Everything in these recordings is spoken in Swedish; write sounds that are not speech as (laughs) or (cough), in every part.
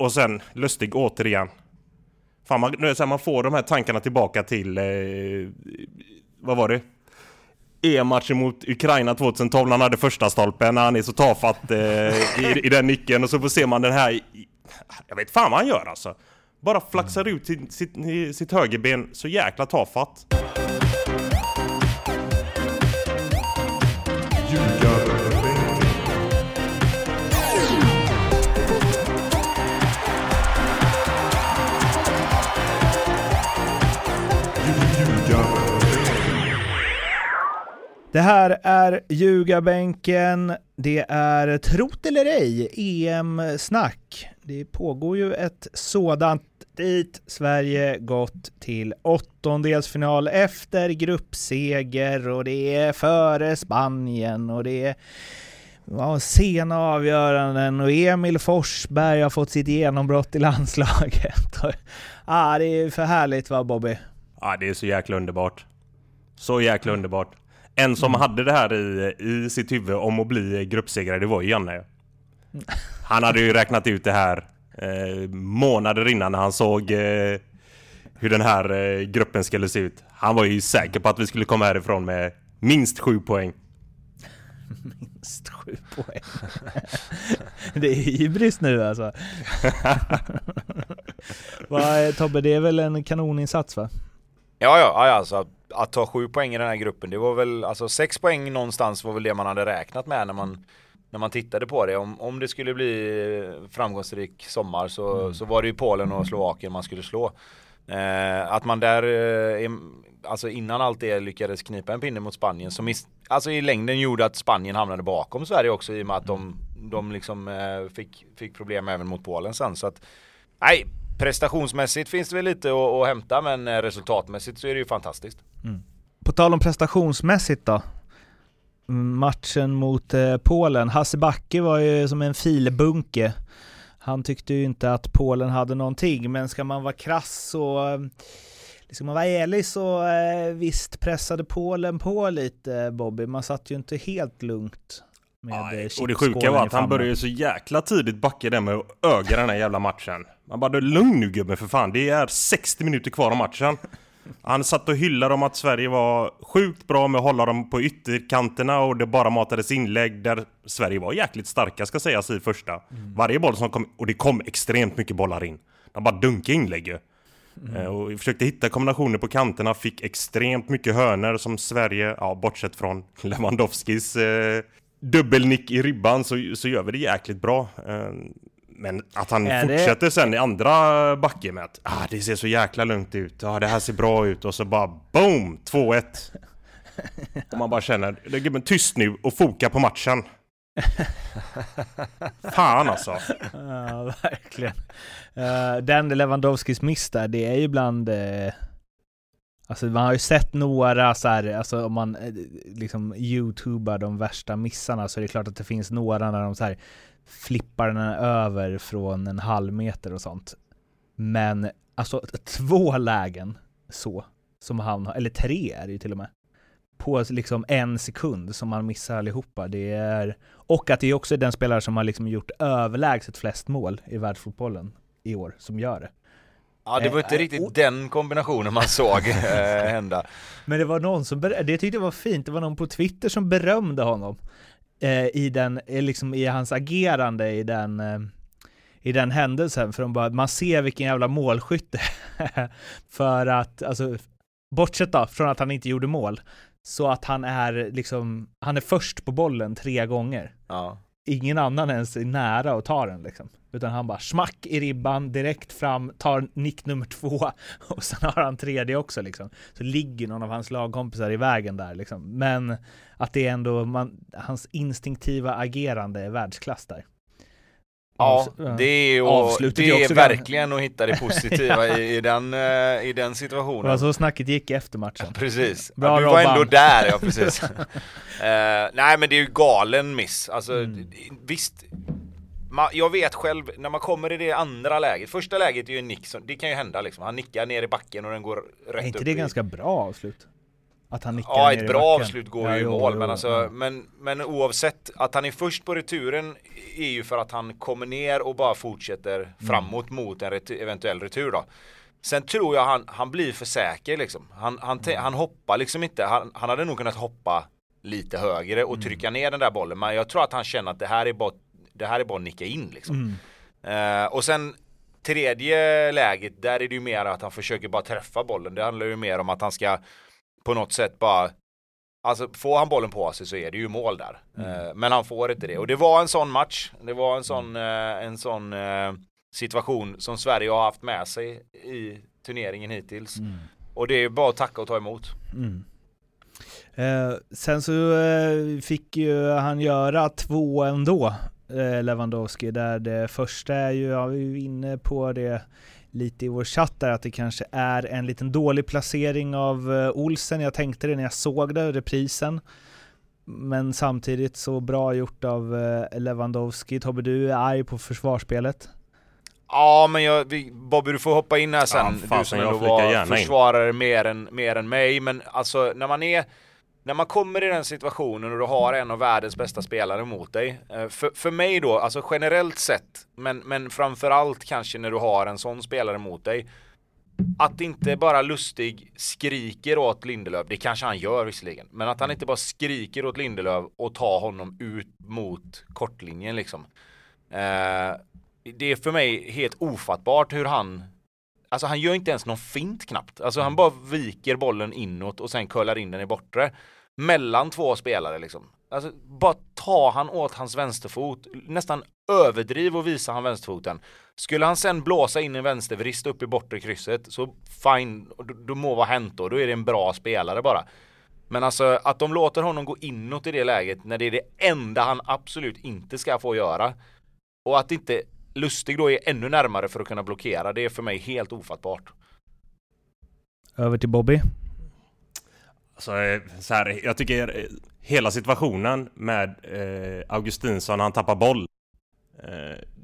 och sen Lustig återigen. Fan, man, nu är det så här, man får de här tankarna tillbaka till... Eh, vad var det? EM-matchen mot Ukraina 2012 när han hade första stolpen när han är så tafatt eh, i, i den nicken och så får ser man den här... Jag vet fan vad han gör alltså. Bara flaxar ut sitt, sitt, sitt högerben så jäkla tafatt. Det här är Ljugarbänken. Det är, trot eller ej, EM-snack. Det pågår ju ett sådant dit Sverige gått till åttondelsfinal efter gruppseger och det är före Spanien och det är ja, sena avgöranden och Emil Forsberg har fått sitt genombrott i landslaget. (laughs) ah, det är för härligt va Bobby? Ja, det är så jäkla underbart. Så jäkla underbart. En som mm. hade det här i, i sitt huvud om att bli gruppsegrare, det var ju Janne. Han hade ju räknat ut det här eh, månader innan när han såg eh, hur den här eh, gruppen skulle se ut. Han var ju säker på att vi skulle komma härifrån med minst sju poäng. (laughs) minst sju poäng. (laughs) det är hybris nu alltså. (laughs) Va, Tobbe, det är väl en kanoninsats va? Ja, ja, ja alltså att ta sju poäng i den här gruppen, det var väl, alltså sex poäng någonstans var väl det man hade räknat med när man när man tittade på det, om, om det skulle bli framgångsrik sommar så, mm. så var det ju Polen och Slovakien man skulle slå. Eh, att man där, eh, alltså innan allt det lyckades knipa en pinne mot Spanien som is, alltså i längden gjorde att Spanien hamnade bakom Sverige också i och med att de, de liksom eh, fick, fick problem även mot Polen sen. Så att, nej, prestationsmässigt finns det väl lite att, att hämta men eh, resultatmässigt så är det ju fantastiskt. Mm. På tal om prestationsmässigt då? Matchen mot eh, Polen, Hasse Backe var ju som en filbunke. Han tyckte ju inte att Polen hade någonting, men ska man vara krass så Ska man vara ärlig så eh, visst pressade Polen på lite Bobby, man satt ju inte helt lugnt. Med och det sjuka var att han började så jäkla tidigt backa där med att öga den här jävla matchen. Man bara lugn nu gubben för fan, det är 60 minuter kvar av matchen. Han satt och hyllade om att Sverige var sjukt bra med att hålla dem på ytterkanterna och det bara matades inlägg där Sverige var jäkligt starka ska sägas i första. Mm. Varje boll som kom, och det kom extremt mycket bollar in. De bara dunkade inlägg ju. Mm. Eh, och försökte hitta kombinationer på kanterna, fick extremt mycket hörner som Sverige, ja bortsett från (laughs) Lewandowskis eh, dubbelnick i ribban så, så gör vi det jäkligt bra. Eh, men att han är fortsätter det... sen i andra backen med att ah, det ser så jäkla lugnt ut, ah, det här ser bra ut och så bara BOOM! 2-1! och man bara känner, gubben tyst nu och foka på matchen. (laughs) Fan alltså! Ja, verkligen. Uh, den Lewandowskis miss där, det är ju bland uh, Alltså man har ju sett några så här, alltså om man eh, liksom youtubar de värsta missarna så är det klart att det finns några när de så här flippar den över från en halv meter och sånt. Men alltså två lägen så, som han har, eller tre är det ju till och med, på liksom en sekund som han missar allihopa. Det är, och att det är också den spelare som har liksom gjort överlägset flest mål i världsfotbollen i år som gör det. Ja, det var inte eh, riktigt och, den kombinationen man såg (laughs) eh, hända. Men det var någon som, det tyckte jag var fint, det var någon på Twitter som berömde honom eh, i den, eh, liksom i hans agerande i den eh, i den händelsen, för de bara, man ser vilken jävla målskytte. (laughs) för att, alltså, bortsett då från att han inte gjorde mål, så att han är liksom, han är först på bollen tre gånger. Ja. Ingen annan ens är nära att ta den liksom. Utan han bara smack i ribban, direkt fram, tar nick nummer två (laughs) och sen har han tredje också liksom. Så ligger någon av hans lagkompisar i vägen där liksom. Men att det är ändå, man, hans instinktiva agerande är världsklass där. Ja, det är, och, det är verkligen att hitta det positiva ja. i, i, (laughs) den, uh, i den situationen. Så snacket gick efter matchen. Precis. Bra ja, du var ändå där, ja precis. uh, (laughs) nej men det är ju galen miss. Alltså mm. visst, jag vet själv, när man kommer i det andra läget, första läget är ju en nick, som, det kan ju hända liksom. Han nickar ner i backen och den går rätt upp. Är inte det i... ganska bra avslut? Att han nickar Ja, ett bra avslut går Ja, ju i mål, jo, men, alltså, ja. men, men oavsett att han är först på returen är ju för att han kommer ner och bara fortsätter Mm. framåt mot en retu- eventuell retur då. Sen tror jag han, han blir för säker liksom. Han, han, Mm. han hoppar liksom inte, han, han hade nog kunnat hoppa lite högre Mm. och trycka ner den där bollen, men jag tror att han känner att det här är bara, det här är bara att nicka in liksom. Mm. Eh, och sen tredje läget, där är det ju mer att han försöker bara träffa bollen. Det handlar ju mer om att han ska på något sätt bara Alltså får han bollen på sig så är det ju mål där. Eh, men han får inte det. Och det var en sån match. Det var en sån, eh, en sån eh, situation som Sverige har haft med sig i turneringen hittills. Och det är bara att tacka och ta emot. Mm. Eh, sen så eh, fick ju han göra två ändå, eh, Lewandowski, där det första är ju, jag var ju inne på det lite i vår chatt där, att det kanske är en liten dålig placering av eh, Olsen. Jag tänkte det när jag såg det, reprisen. Men samtidigt så bra gjort av eh, Lewandowski. Tobbe, du är arg på försvarsspelet. Ja men jag, vi, Bobby du får hoppa in här sen. Ja, fasen, du som ändå var in. försvarare mer än, mer än mig. Men alltså när man är när man kommer i den situationen och du har en av världens bästa spelare mot dig. Eh, för, för mig då, alltså generellt sett, men, men framförallt kanske när du har en sån spelare mot dig. Att inte bara Lustig skriker åt Lindelöf, det kanske han gör visserligen, men att han inte bara skriker åt Lindelöf och tar honom ut mot kortlinjen liksom. Eh, det är för mig helt ofattbart hur han Alltså han gör inte ens någon fint knappt. Alltså han bara viker bollen inåt och sen curlar in den i bortre. Mellan två spelare liksom. Alltså bara ta han åt hans vänsterfot. Nästan överdriv och visa han vänsterfoten. Skulle han sen blåsa in en vänstervrist upp i bortre krysset så fine, då, då må vara hänt då. Då är det en bra spelare bara. Men alltså att de låter honom gå inåt i det läget när det är det enda han absolut inte ska få göra. Och att inte Lustig då är ännu närmare för att kunna blockera, det är för mig helt ofattbart. Över till Bobby. Alltså, eh, så här, jag tycker eh, hela situationen med eh, Augustinsson, han tappar boll. Eh,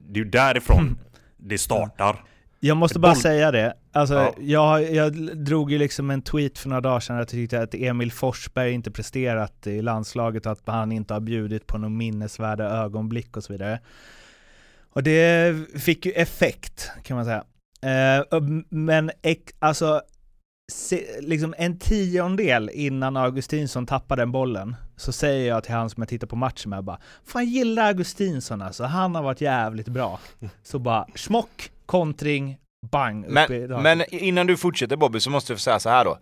det är ju därifrån (laughs) det startar. Jag måste bara Boll- säga det. Alltså, Ja. jag, jag drog ju liksom en tweet för några dagar sedan att jag tyckte att Emil Forsberg inte presterat i landslaget och att han inte har bjudit på några minnesvärda ögonblick och så vidare. Och det fick ju effekt, kan man säga. Eh, men alltså, se, liksom en tiondel innan Augustinsson tappar den bollen, så säger jag till han som jag tittar på matchen med bara Fan gillar Augustinsson alltså, han har varit jävligt bra. (laughs) Så bara smock, kontring, bang, Men, men innan du fortsätter Bobby så måste jag säga så här då.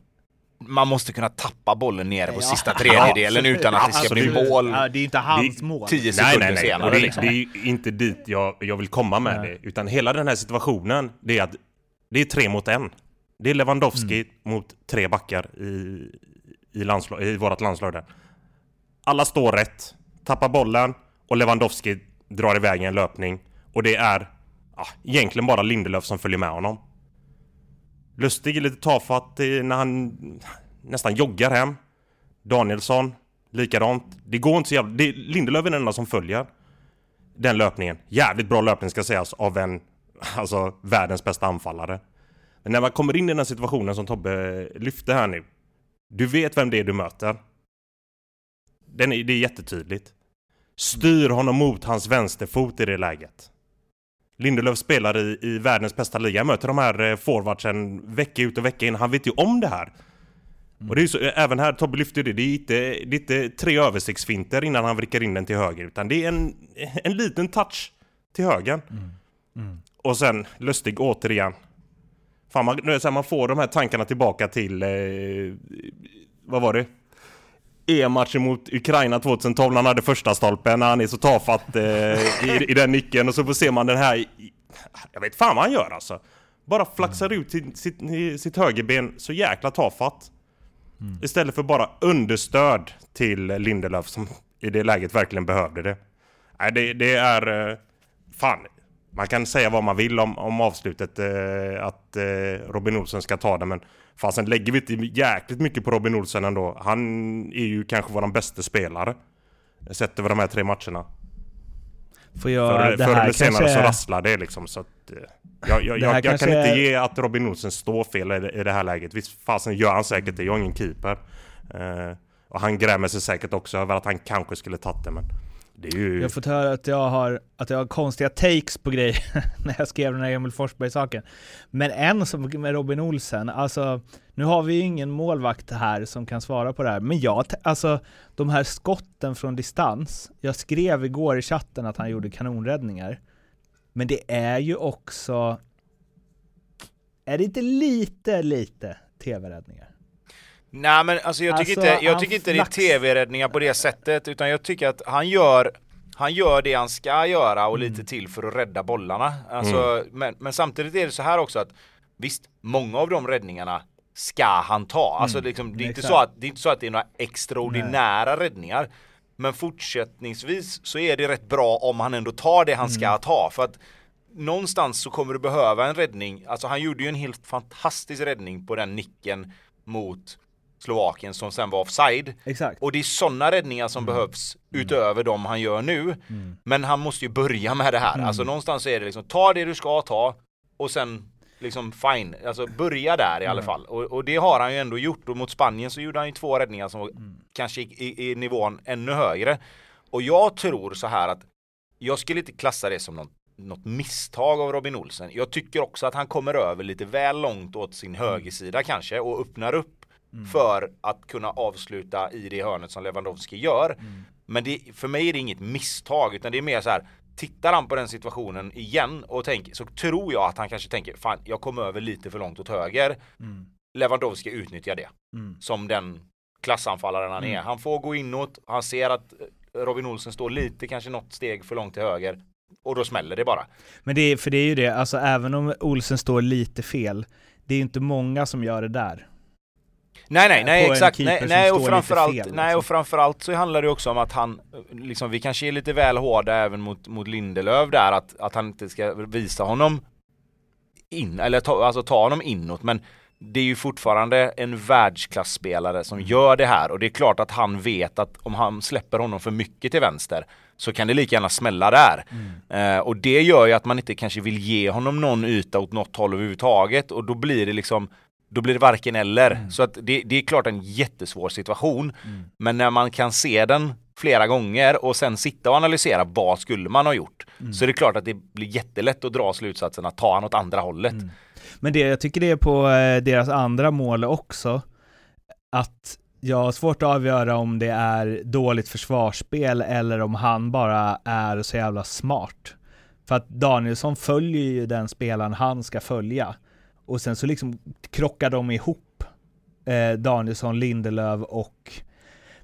Man måste kunna tappa bollen nere på Ja. sista tredjedelen utan att det ska bli mål Ja, det är inte hans Det- mål. 10 Nej, sekunder nej, nej. senare Och det, liksom. det är inte dit jag, jag vill komma med Nej. det. Utan hela den här situationen, det är att det är tre mot en. Det är Lewandowski Mm. mot tre backar i, i, landslag, i vårt landslag där. Alla står rätt, tappar bollen och Lewandowski drar iväg i en löpning. Och det är ja, egentligen bara Lindelöf som följer med honom. Lustig är lite tafatt när han nästan joggar hem. Danielsson, likadant. Det går inte så jävla... Det, Lindelöf är den enda som följer den löpningen. Jävligt bra löpning ska sägas av en, alltså världens bästa anfallare. Men när man kommer in i den här situationen som Tobbe lyfte här nu. Du vet vem det är du möter. Den är, det är jättetydligt. Styr honom mot hans vänsterfot i det läget. Lindelöf spelar i, i världens bästa liga. Möter de här eh, forwardsen vecka ut och vecka in. Han vet ju om det här. Och det är ju så, eh, även här, Tobbe lyfte det, det är inte, det är inte tre översiktsfinter innan han vrickar in den till höger, utan det är en, (laughs) en liten touch till höger. Och sen Lustig återigen. Fan, man, man får de här tankarna tillbaka till, eh, vad var det? EM-matchen mot Ukraina 2012 när han hade första stolpen när han är så tafatt eh, i, i den nicken och så får ser man den här i- Jag vet fan vad han gör alltså. Bara flaxar ut sitt, sitt, sitt högerben så jäkla tafatt. Istället för bara understöd till Lindelöf som i det läget verkligen behövde det. Nej det, det är eh, Fan Man kan säga vad man vill om, om avslutet eh, Att eh, Robin Olsen ska ta det men Fan sen lägger vi inte jäkligt mycket på Robin Olsen ändå. Han är ju kanske våran bästa spelare. Sett över de här tre matcherna. Får jag, Förr, det förr här eller senare kanske så är- rasslar det liksom så att eh, Jag, jag, jag, jag kan kanske inte är- ge att Robin Olsen står fel i, det- i det här läget. Visst fasen gör han säkert det, jag är ingen keeper. Eh, och han grämer sig säkert också över att han kanske skulle tagit det, men är ju... Jag har fått höra att jag har, att jag har konstiga takes på grejer (laughs) när jag skrev den här Emil Forsberg-saken. Men en som med Robin Olsen, alltså nu har vi ju ingen målvakt här som kan svara på det här, men jag, alltså de här skotten från distans, jag skrev igår i chatten att han gjorde kanonräddningar. Men det är ju också, är det inte lite, lite tv-räddningar? Nej men alltså jag tycker alltså, inte, jag tycker inte det är tv-räddningar på det sättet utan jag tycker att han gör han gör det han ska göra och mm. lite till för att rädda bollarna. Alltså, mm. men, men, samtidigt är det så här också att visst, många av de räddningarna ska han ta. Alltså mm. liksom, det, är inte så att, det är inte så att det är några extraordinära Nej. räddningar. Men fortsättningsvis så är det rätt bra om han ändå tar det han ska mm. ta. För att någonstans så kommer du behöva en räddning. Alltså han gjorde ju en helt fantastisk räddning på den nicken mot Slovakien som sen var offside. Exakt. Och det är sådana räddningar som mm. behövs mm. utöver de han gör nu. Mm. Men han måste ju börja med det här. Mm. Alltså någonstans är det liksom, ta det du ska ta och sen liksom fine, alltså börja där i alla mm. fall. Och, och, det har han ju ändå gjort och mot Spanien så gjorde han ju två räddningar som mm. kanske gick i, i nivån ännu högre. Och jag tror så här att jag skulle inte klassa det som något, något misstag av Robin Olsen. Jag tycker också att han kommer över lite väl långt åt sin högersida kanske och öppnar upp mm. för att kunna avsluta i det hörnet som Lewandowski gör. Mm. Men det, för mig är det inget misstag utan det är mer så här Tittar han på den situationen igen och tänker så tror jag att han kanske tänker fan jag kom över lite för långt åt höger. Mm. Lewandowski utnyttjar det mm. som den klassanfallaren han är. Mm. Han får gå inåt, han ser att Robin Olsen står lite kanske något steg för långt till höger och då smäller det bara. Men det är, för det är ju det, alltså även om Olsen står lite fel, det är inte många som gör det där. Nej nej nej exakt, nej, nej och framförallt, fel, liksom. nej och framförallt så handlar det också om att han, liksom vi kanske är lite väl hårda även mot, mot Lindelöf där att, att han inte ska visa honom in, eller ta, alltså ta honom inåt men det är ju fortfarande en världsklasspelare som gör det här och det är klart att han vet att om han släpper honom för mycket till vänster så kan det lika gärna smälla där. Mm. Eh, och det gör ju att man inte kanske vill ge honom någon yta åt något håll överhuvudtaget och då blir det liksom då blir det varken eller. Mm. Så att det, det, är klart en jättesvår situation. Mm. Men när man kan se den flera gånger och sen sitta och analysera vad skulle man ha gjort. Mm. Så är det klart att det blir jättelätt att dra slutsatsen att ta han åt andra hållet. Mm. Men det, jag tycker det är på eh, deras andra mål också. Att jag har svårt att avgöra om det är dåligt försvarsspel eller om han bara är så jävla smart. För att Danielsson följer ju den spelaren han ska följa. Och sen så liksom krockar de ihop eh, Danielsson, Lindelöf och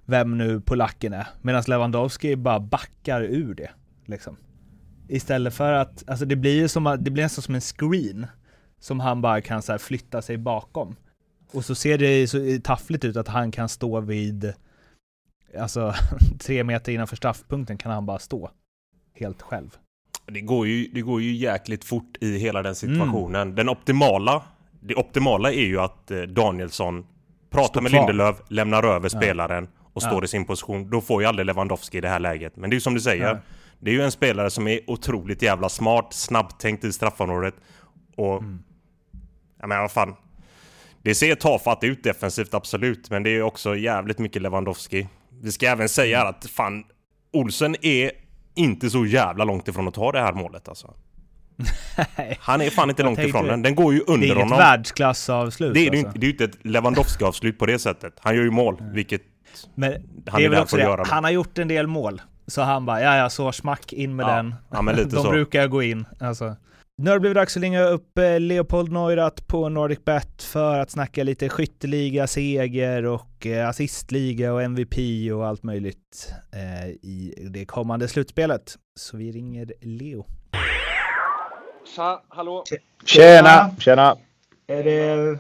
vem nu polacken är. Medan Lewandowski bara backar ur det. Liksom. Istället för att, alltså det blir ju som, det blir nästan som en screen. Som han bara kan så flytta sig bakom. Och så ser det så taffligt ut att han kan stå vid, alltså (laughs) tre meter innanför straffpunkten kan han bara stå. Helt själv. Det går, ju, det går ju jäkligt fort i hela den situationen. Mm. Den optimala, det optimala är ju att eh, Danielsson pratar Stå med Lindelöf, lämnar över ja. spelaren och står ja. i sin position. Då får ju aldrig Lewandowski i det här läget. Men det är ju som du säger. Ja. Det är ju en spelare som är otroligt jävla smart, snabbtänkt i straffområdet. Och... Mm. Jag menar vad fan. Det ser tafatt ut defensivt, absolut. Men det är också jävligt mycket Lewandowski. Vi ska även säga mm. att fan, Olsen är inte så jävla långt ifrån att ta det här målet alltså. Han är fan inte långt ifrån den. Den går ju under honom. Det är inget världsklassavslut Det är alltså. ju inte, ett Lewandowski-avslut på det sättet. Han gör ju mål, vilket Men han är, är väl också det. Göra han har gjort en del mål. Så han bara, ja ja, så smack in med ja. den. Ja, men lite (laughs) De så. brukar gå in. Alltså. Nu har det blivit dags att ringa upp eh, Leopold Neurath på NordicBet för att snacka lite skytteliga, seger och eh, assistliga och MVP och allt möjligt eh, i det kommande slutspelet. Så vi ringer Leo. Tja, hallå! Tjena! Tjena! Är det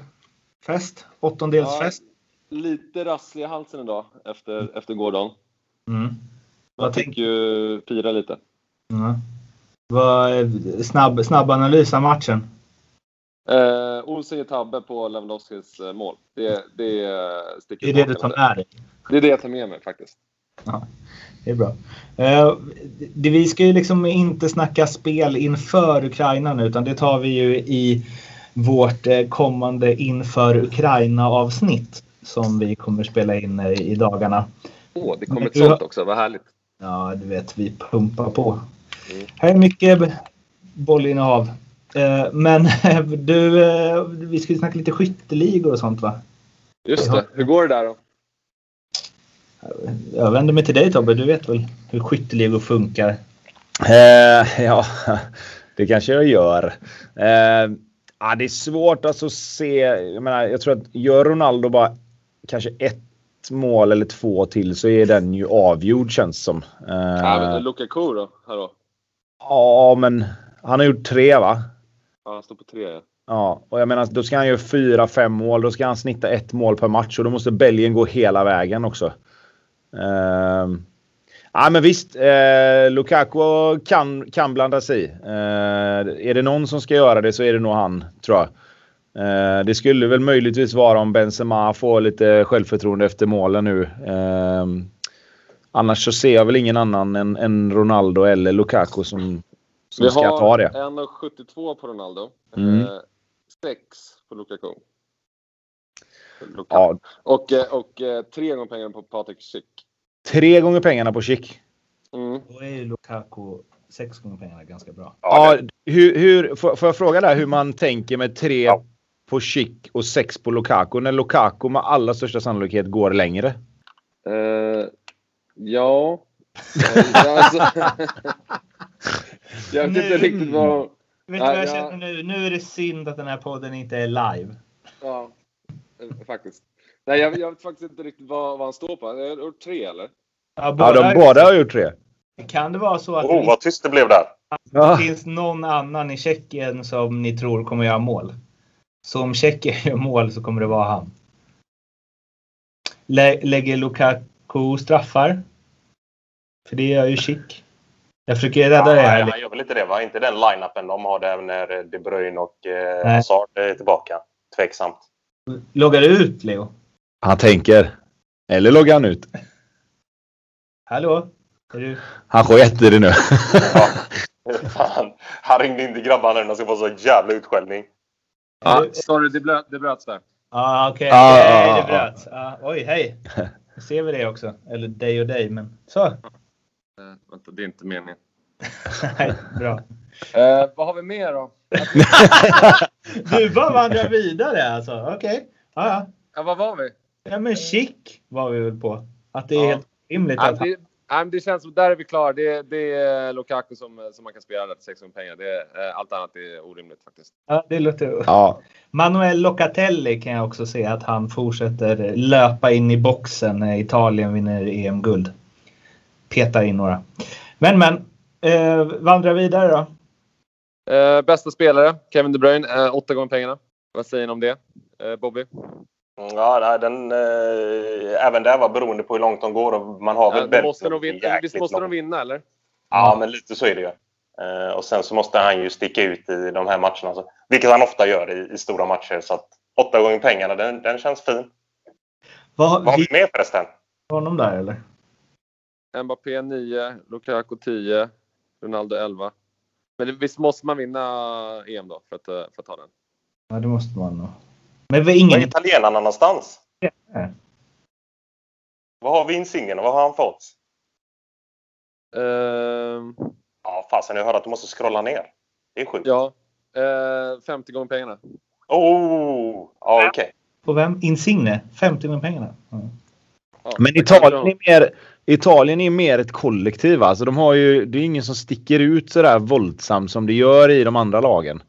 fest? Åttondelsfest? Ja, lite rasslig i halsen idag efter, efter gårdagen. Mm. Jag tänker ju fira lite. Mm. Snabb, snabb analys av matchen. Eh, Olsen ger tabbe på Lewandowskis eh, mål. Det, det sticker Det är det du tar med dig? Det är det jag tar med mig faktiskt. Ja, det är bra. Eh, det, vi ska ju liksom inte snacka spel inför Ukraina nu, utan det tar vi ju i vårt eh, kommande inför Ukraina-avsnitt. som vi kommer spela in i dagarna. Åh, oh, det kommer ett sånt också. Vad härligt. Ja, du vet, vi pumpar på. Mm. Här är mycket bollinnehav. Eh, men (laughs) du, eh, vi ska snacka lite skytteligor och sånt va? Just det. Hur går det där då? Jag vänder mig till dig Tobbe. Du vet väl hur skytteligor funkar? Eh, (laughs) ja, det kanske jag gör. Eh, ja, det är svårt alltså att se. Jag, menar, jag tror att gör Ronaldo bara kanske ett mål eller två till så är den ju avgjord känns som. Eh, ja, Lukaku då? Här då? Ja, men han har gjort tre va? Ja, han står på tre. Ja. Ja, och jag menar då ska han göra fyra, fem mål. Då ska han snitta ett mål per match och då måste Belgien gå hela vägen också. Uh, ja, men visst. Uh, Lukaku kan, kan blanda sig. Uh, är det någon som ska göra det så är det nog han, tror jag. Uh, det skulle väl möjligtvis vara om Benzema får lite självförtroende efter målen nu. Annars så ser jag väl ingen annan än, än Ronaldo eller Lukaku som, som Vi ska ta det. Vi har 1,72 på Ronaldo. Mm. 6 på Lukaku. Lukaku. Ja. Och, eh, och, och tre gånger pengarna på Patrik Schick. Tre gånger pengarna på Schick. Mm. Då är ju Lukaku sex gånger pengarna ganska bra. Ja, hur, hur, får, får jag fråga där hur man tänker med tre ja. på Schick och sex på Lukaku när Lukaku med allra största sannolikhet går längre? Uh, (laughs) ja. alltså, (laughs) jag vet inte riktigt vad... Vet du vad jag känner nu? Nu är det synd att den här podden inte är live. Ja, eh, faktiskt. Nej, jag, jag vet faktiskt inte riktigt vad, vad han står på. Han har gjort tre, eller? Ja, båda, ja, de båda har gjort tre. Kan det vara så att oh, vad tyst det blev där. det finns någon annan i Tjeckien som ni tror kommer göra mål? Så om Tjeckien gör mål så kommer det vara han. Lä lägger Lukaku straffar? För det gör ju Chick. Jag försöker rädda ja, det här. Han gör väl inte det va? Inte den line-upen de har där när De Bruyne och eh, Hazard är tillbaka. Tveksamt. Loggar du ut Leo? Han tänker. Eller loggar han ut? Hallå? Är du... Han sket i det nu. ja. (laughs) Fan. Han ringde in till grabbarna nu. De ska få så jävla utskällning. Ja, sorry, det, bröts där. Ah, okej, okay. ah, ah, det bröts. Ah, oj, hej. (laughs) Ser vi det också. Eller dig och dig, men så. Eh, vänta, det är inte meningen. (laughs) Nej, bra. Eh, vad har vi mer då? (laughs) du bara vandrar vidare alltså? Okej. Okay. Ah, ja. ja, vad var vi? Ja, men chic var vi väl på. Att det är ja. helt rimligt ja, att... Det, ja, det känns som där är vi klara. Det, det är Lukaku som, som man kan spela där till 6 pengar. Det, eh, allt annat är orimligt faktiskt. Ja, det låter... Ja. Manuel Locatelli kan jag också se att han fortsätter löpa in i boxen när Italien vinner EM-guld petar in några. Men men, eh, vandra vidare då. Eh, bästa spelare, Kevin De Bruyne, eh, åtta gånger pengarna. Vad säger ni om det? Eh, Bobby? Ja, den, eh, även där var beroende på hur långt de går. Och man har väl ja, måste de vinna, visst måste långt. de vinna, eller? Ja, men lite så är det ju. Eh, och sen så måste han ju sticka ut i de här matcherna. Så, vilket han ofta gör i, i stora matcher. Så att åtta gånger pengarna, den, den känns fin. Vad, Vad har vi med förresten? Honom där eller? Mbappé 9, Lukaku 10, Ronaldo 11. Men visst måste man vinna EM då för att, eh, för att ta den? Ja, det måste man nog. Men vad ingen... Var är italienarna någonstans? Ja. Vad har vi Insigne och vad har han fått? Uh... Ja, fasen jag hörde att du måste scrolla ner. Det är sjukt. Ja. Uh, 50 gånger pengarna. Oh! Ja, okej. Okay. På vem? Insigne? 50 gånger pengarna? Mm. Ja, Men Italien är mer Italien är mer ett kollektiv. Alltså de har ju, det är ingen som sticker ut sådär våldsamt som det gör i de andra lagen.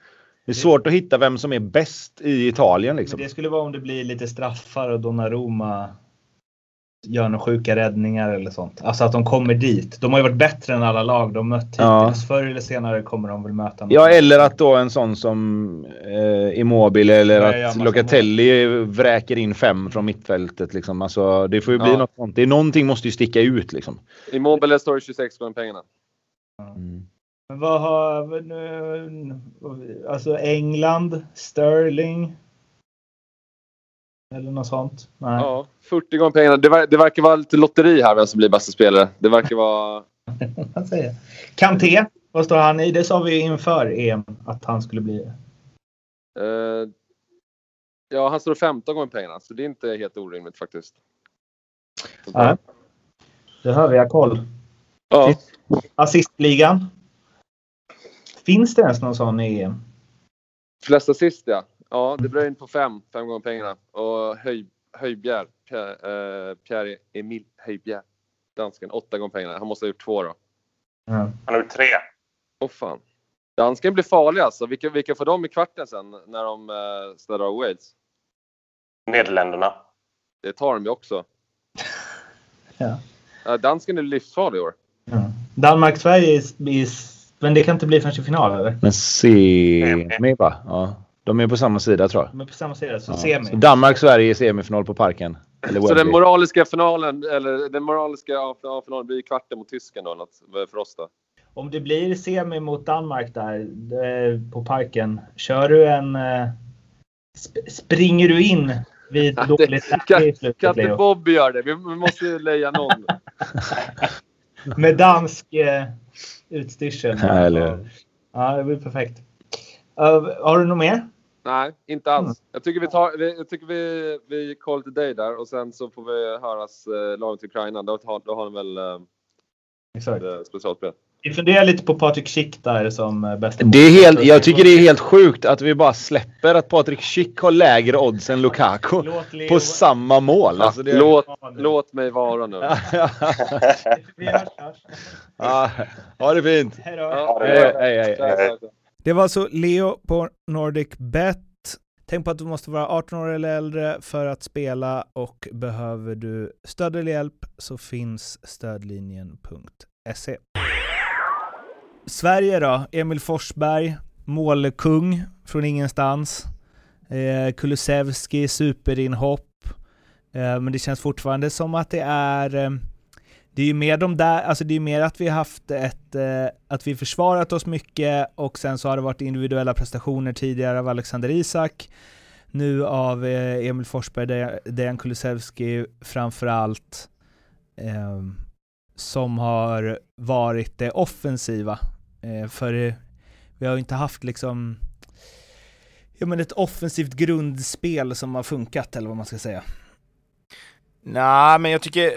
Det är svårt att hitta vem som är bäst i Italien. Liksom. Men det skulle vara om det blir lite straffar och Donnarumma gör några sjuka räddningar eller sånt. Alltså att de kommer dit. De har ju varit bättre än alla lag de mött hittills. Ja. Förr eller senare kommer de väl möta Ja, eller att då en sån som eh, Immobile eller ja, att Locatelli vräker in fem från mittfältet. Liksom. Alltså, det får ju bli något sånt. Det är, någonting måste ju sticka ut liksom. Immobile står 26 gånger pengarna. Mm. Vad har... Alltså England, Sterling. Eller något sånt? Nej. Ja, 40 gånger pengarna. Det, ver det verkar vara lite lotteri här vem som blir bästa spelare. Det verkar vara... (laughs) Vad säger Kanté, vad står han i? Det sa vi inför EM att han skulle bli. Uh, Ja, han står 15 gånger pengarna, så det är inte helt orimligt faktiskt. Nej. Det hör vi, jag koll. Ja. Assistligan. Finns det ens någon sån i EM? Flest assist ja. Ja, det blir in på fem, fem gånger pengarna. Och Höj, Höjbjer, Pierre, äh, Pierre Emil Höjbjer, dansken, åtta gånger pengarna. Han måste ha gjort två då. Mm. Han har gjort tre. Åh oh, fan. Dansken blir farlig alltså. Vilka, vilka får de i kvarten sen när de äh, ställer av Wales? Nederländerna. Det tar de ju också. (laughs) ja. Dansken är livsfarlig i år. Ja. Danmark-Sverige men det kan inte bli förrän i final eller? Men semi va? Ja. De är på samma sida tror jag. De är på samma sida, så ja. semi. Så Danmark-Sverige i semifinal på Parken. så den moraliska finalen, eller den moraliska finalen blir kvarten mot Tyskland då, något, för oss då? Om det blir semi mot Danmark där eh, på Parken, kör du en... Eh, sp springer du in vid ja, dåligt läge i slutet, Kan inte Bobby göra det? Vi måste leja någon. (laughs) Med dansk eh, utstyrsel. Ja, ja, det blir perfekt. Uh, har du något mer? Nej, inte alls. Mm. Jag tycker vi tar, jag tycker vi, vi call a day där och sen så får vi höras eh, lagom till Ukraina. Då, har, då har de väl eh, Exakt. specialspel. Vi funderar lite på Patrik Schick där som eh, bästa det är helt, Jag tycker det är helt sjukt att vi bara släpper att Patrik Schick har lägre odds än Lukaku på samma mål. Alltså det... låt, låt mig vara nu. (laughs) ja, ha det fint. Hej då. hej, hej, hej. Det var alltså Leo på Nordic Bet. Tänk på att du måste vara 18 år eller äldre för att spela och behöver du stöd eller hjälp så finns stödlinjen.se. Sverige då? Emil Forsberg, målkung från ingenstans. Eh, Kulusevski, superinhopp. Eh, men det känns fortfarande som att det är eh, det är ju mer de där, alltså det är mer att vi har haft ett, eh, att vi försvarat oss mycket och sen så har det varit individuella prestationer tidigare av Alexander Isak, nu av eh, Emil Forsberg, Dejan Kulusevski framförallt, eh, som har varit det offensiva. Eh, för eh, vi har ju inte haft liksom, ja men ett offensivt grundspel som har funkat eller vad man ska säga. Nej, men jag tycker,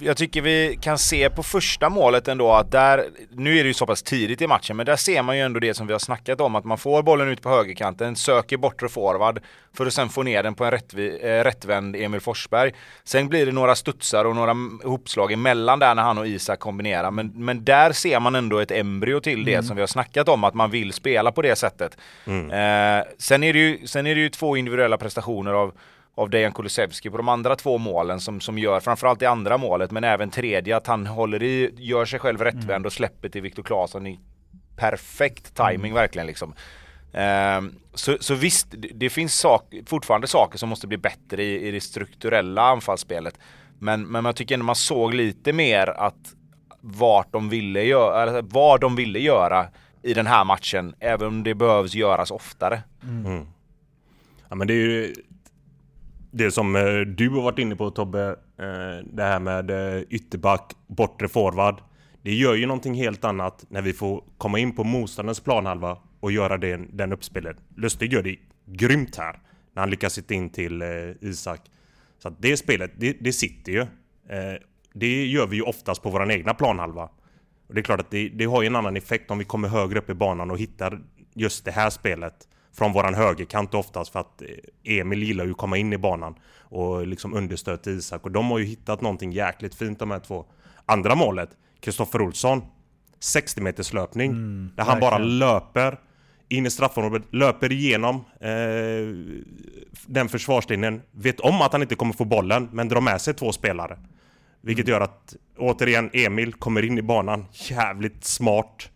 jag tycker vi kan se på första målet ändå att där, nu är det ju så pass tidigt i matchen, men där ser man ju ändå det som vi har snackat om, att man får bollen ut på högerkanten, söker bortre forward för att sen få ner den på en rättvi, äh, rättvänd Emil Forsberg. Sen blir det några studsar och några ihopslag emellan där när han och Isak kombinerar, men, men där ser man ändå ett embryo till det mm. som vi har snackat om, att man vill spela på det sättet. Mm. Eh, sen, är det ju, sen är det ju två individuella prestationer av av Dejan Kulusevski på de andra två målen som, som gör, framförallt det andra målet, men även tredje, att han håller i, gör sig själv rättvänd mm. och släpper till Viktor Claesson i perfekt timing mm. verkligen liksom. Um, så, så visst, det, det finns sak, fortfarande saker som måste bli bättre i, i det strukturella anfallsspelet. Men, men jag tycker ändå man såg lite mer att vart de ville göra, eller vad de ville göra i den här matchen, även om det behövs göras oftare. Mm. Ja men det är ju det som eh, du har varit inne på Tobbe, eh, det här med eh, ytterback, bortre forward. Det gör ju någonting helt annat när vi får komma in på motståndarens planhalva och göra den, den uppspelet. Lustig gör det grymt här när han lyckas sitta in till Isak. Så att det spelet, det, det sitter ju. Det gör vi ju oftast på vår egna planhalva. Och det är klart att det, det har ju en annan effekt om vi kommer högre upp i banan och hittar just det här spelet från våran högerkant oftast för att Emil gillar ju att komma in i banan och liksom understöd till Isak och de har ju hittat någonting jäkligt fint de här två. Andra målet, Kristoffer Olsson, 60 meters löpning mm, där han bara löper in i straffområdet, löper igenom eh, den försvarslinjen, vet om att han inte kommer få bollen men drar med sig två spelare. Vilket mm. gör att återigen Emil kommer in i banan jävligt smart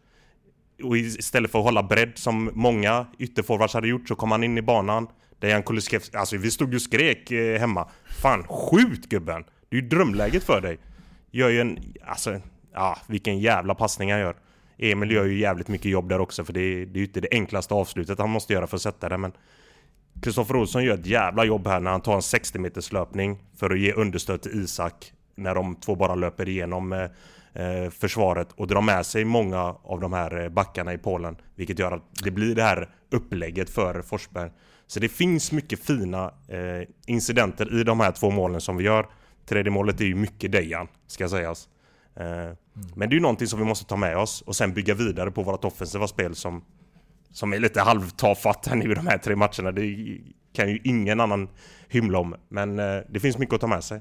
och istället för att hålla bredd som många ytterforwards hade gjort så kom han in i banan. Dejan Kulusevski, alltså vi stod ju och skrek eh, hemma. Fan, skjut gubben! Det är ju drömläget för dig. Gör ju en, alltså, ja vilken jävla passning han gör. Emil gör ju jävligt mycket jobb där också för det är, det är ju inte det enklaste avslutet han måste göra för att sätta det men Kristoffer Olsson gör ett jävla jobb här när han tar en 60 meters löpning för att ge understöd till Isak när de två bara löper igenom eh, försvaret och drar med sig många av de här eh, backarna i Polen. Vilket gör att det blir det här upplägget för Forsberg. Så det finns mycket fina eh, incidenter i de här två målen som vi gör. Tredje målet är ju mycket Dejan, ska sägas. Eh, mm. Men det är ju någonting som vi måste ta med oss och sen bygga vidare på vårt offensiva spel som, som är lite halvtafatt nu i de här tre matcherna. Det kan ju ingen annan hymla om. Men eh, det finns mycket att ta med sig.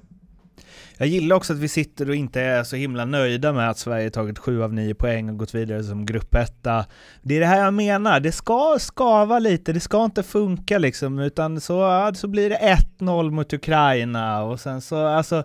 Jag gillar också att vi sitter och inte är så himla nöjda med att Sverige tagit 7 av 9 poäng och gått vidare som gruppetta. Det är det här jag menar, det ska skava lite, det ska inte funka liksom, utan så, så blir det 1-0 mot Ukraina och sen så, alltså,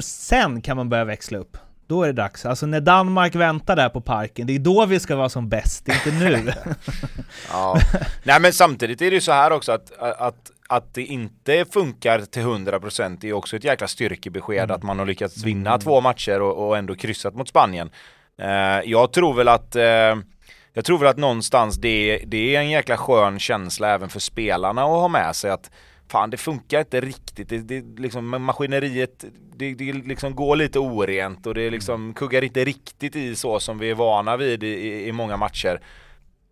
sen kan man börja växla upp. Då är det dags. Alltså när Danmark väntar där på parken, det är då vi ska vara som bäst, inte nu. (laughs) ja. Nej men samtidigt är det ju så här också att, att att det inte funkar till 100% är också ett jäkla styrkebesked mm. att man har lyckats vinna mm. två matcher och, och, ändå kryssat mot Spanien. Uh, jag tror väl att uh, jag tror väl att någonstans det, det är en jäkla skön känsla även för spelarna att ha med sig att fan det funkar inte riktigt, det, det liksom maskineriet, det, det liksom går lite orent och det liksom kuggar inte riktigt i så som vi är vana vid i, i många matcher.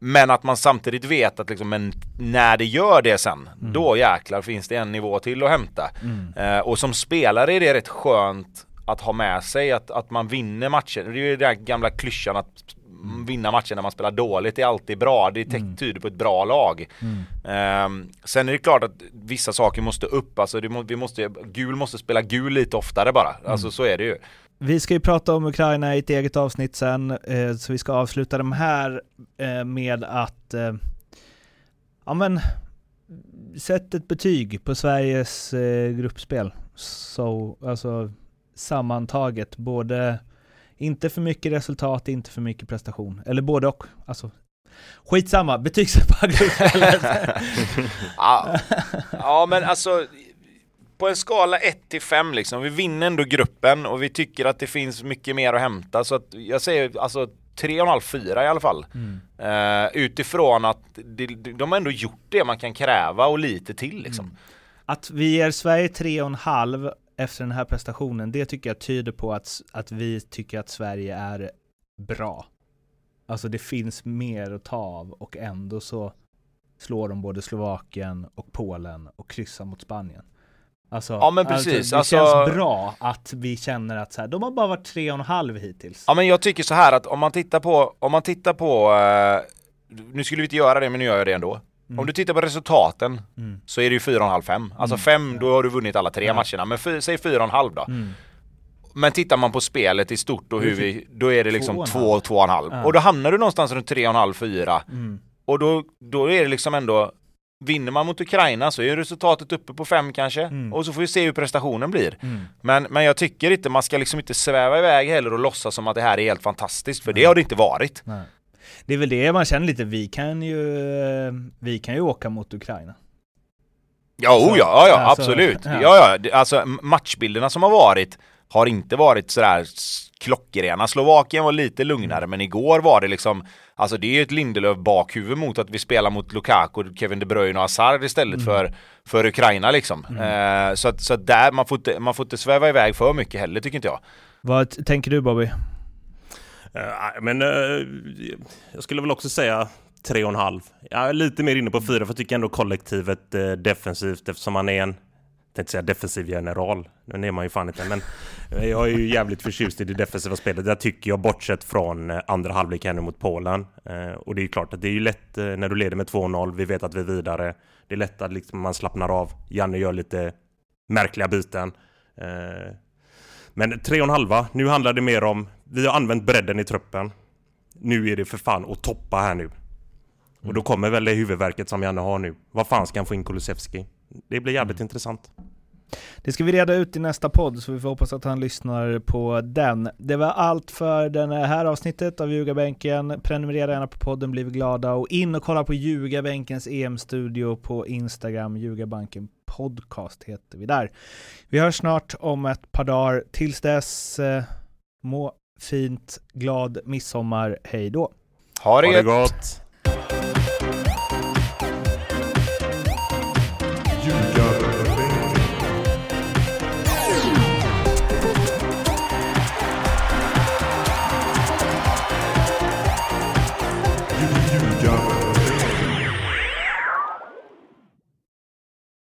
Men att man samtidigt vet att liksom, men när det gör det sen, mm. då jäklar finns det en nivå till att hämta. Mm. Eh, och som spelare är det rätt skönt att ha med sig att, att man vinner matcher. Det är ju den där gamla klyschan att mm. vinna matcher när man spelar dåligt är alltid bra. Det mm. tyder på ett bra lag. Mm. Eh, sen är det klart att vissa saker måste upp. Alltså det, vi måste, gul måste spela gul lite oftare bara. Alltså mm. så är det ju. Vi ska ju prata om Ukraina i ett eget avsnitt sen, eh, så vi ska avsluta de här eh, med att, eh, ja men, sätt ett betyg på Sveriges gruppspel. Så, alltså sammantaget, både, inte för mycket resultat, inte för mycket prestation. Eller både och. Alltså, skitsamma, betygssätt på (laughs) gruppspelet. ja, ja men alltså på en skala 1 till 5 liksom, vi vinner ändå gruppen och vi tycker att det finns mycket mer att hämta så att jag säger alltså 3,5-4 i alla fall. Mm. Uh, utifrån att de, de har ändå gjort det man kan kräva och lite till liksom. Mm. Att vi ger Sverige 3,5 efter den här prestationen, det tycker jag tyder på att, att vi tycker att Sverige är bra. Alltså det finns mer att ta av och ändå så slår de både Slovakien och Polen och kryssar mot Spanien. Alltså, ja men precis. Alltså, det alltså, känns bra att vi känner att så här, de har bara varit tre och en halv hittills. Ja men jag tycker så här att om man tittar på, om man tittar på, uh, nu skulle vi inte göra det men nu gör jag det ändå. Mm. Om du tittar på resultaten mm. så är det ju fyra och en halv fem. Alltså mm. fem, då har du vunnit alla tre ja. matcherna. Men för, säg fyra och en halv då. Mm. Men tittar man på spelet i stort och hur vi, då är det liksom två, två och en halv. Ja. Och då hamnar du någonstans runt tre och en halv, fyra. Mm. Och då, då är det liksom ändå Vinner man mot Ukraina så är resultatet uppe på fem kanske mm. och så får vi se hur prestationen blir. Mm. Men, men jag tycker inte, man ska liksom inte sväva iväg heller och låtsas som att det här är helt fantastiskt för Nej. det har det inte varit. Nej. Det är väl det man känner lite, vi kan ju, vi kan ju åka mot Ukraina. Ja, oh, ja, ja, alltså, absolut. (laughs) Ja. ja, ja, alltså matchbilderna som har varit har inte varit sådär klockrena. Slovakien var lite lugnare, mm. men igår var det liksom Alltså det är ju ett Lindelöf bakhuvud mot att vi spelar mot Lukaku, Kevin De Bruyne och Hazard istället mm. för, för Ukraina liksom. Mm. Eh, så att, så att där, man får, inte, man får inte sväva iväg för mycket heller tycker inte jag. Vad tänker du Bobby? Uh, men uh, jag skulle väl också säga tre och en halv. Jag är lite mer inne på fyra för jag tycker ändå kollektivet uh, defensivt eftersom man är en tänkte säga defensiv general. Nu är man ju fan inte, men jag är ju jävligt förtjust i det defensiva spelet. Där tycker jag, bortsett från eh, andra halvlek här nu mot Polen. Eh, och det är ju klart att det är ju lätt eh, när du leder med 2-0. Vi vet att vi är vidare. Det är lätt att liksom man slappnar av. Janne gör lite märkliga byten. Men 3,5. Nu handlar det mer om, vi har använt bredden i truppen. Nu är det för fan att toppa här nu. Och då kommer väl det huvudverket som Janne har nu. Vad fan ska han få in Kulusevski? Det blir jävligt mm. intressant. Det ska vi reda ut i nästa podd, så vi får hoppas att han lyssnar på den. Det var allt för det här avsnittet av Ljugarbänken. Prenumerera gärna på podden, blir vi glada. Och in och kolla på Ljugarbänkens EM-studio på Instagram. Ljugarbanken podcast heter vi där. Vi hörs snart om ett par dagar. Tills dess, eh, må fint, glad midsommar. Hej då! Ha det, ha det gott!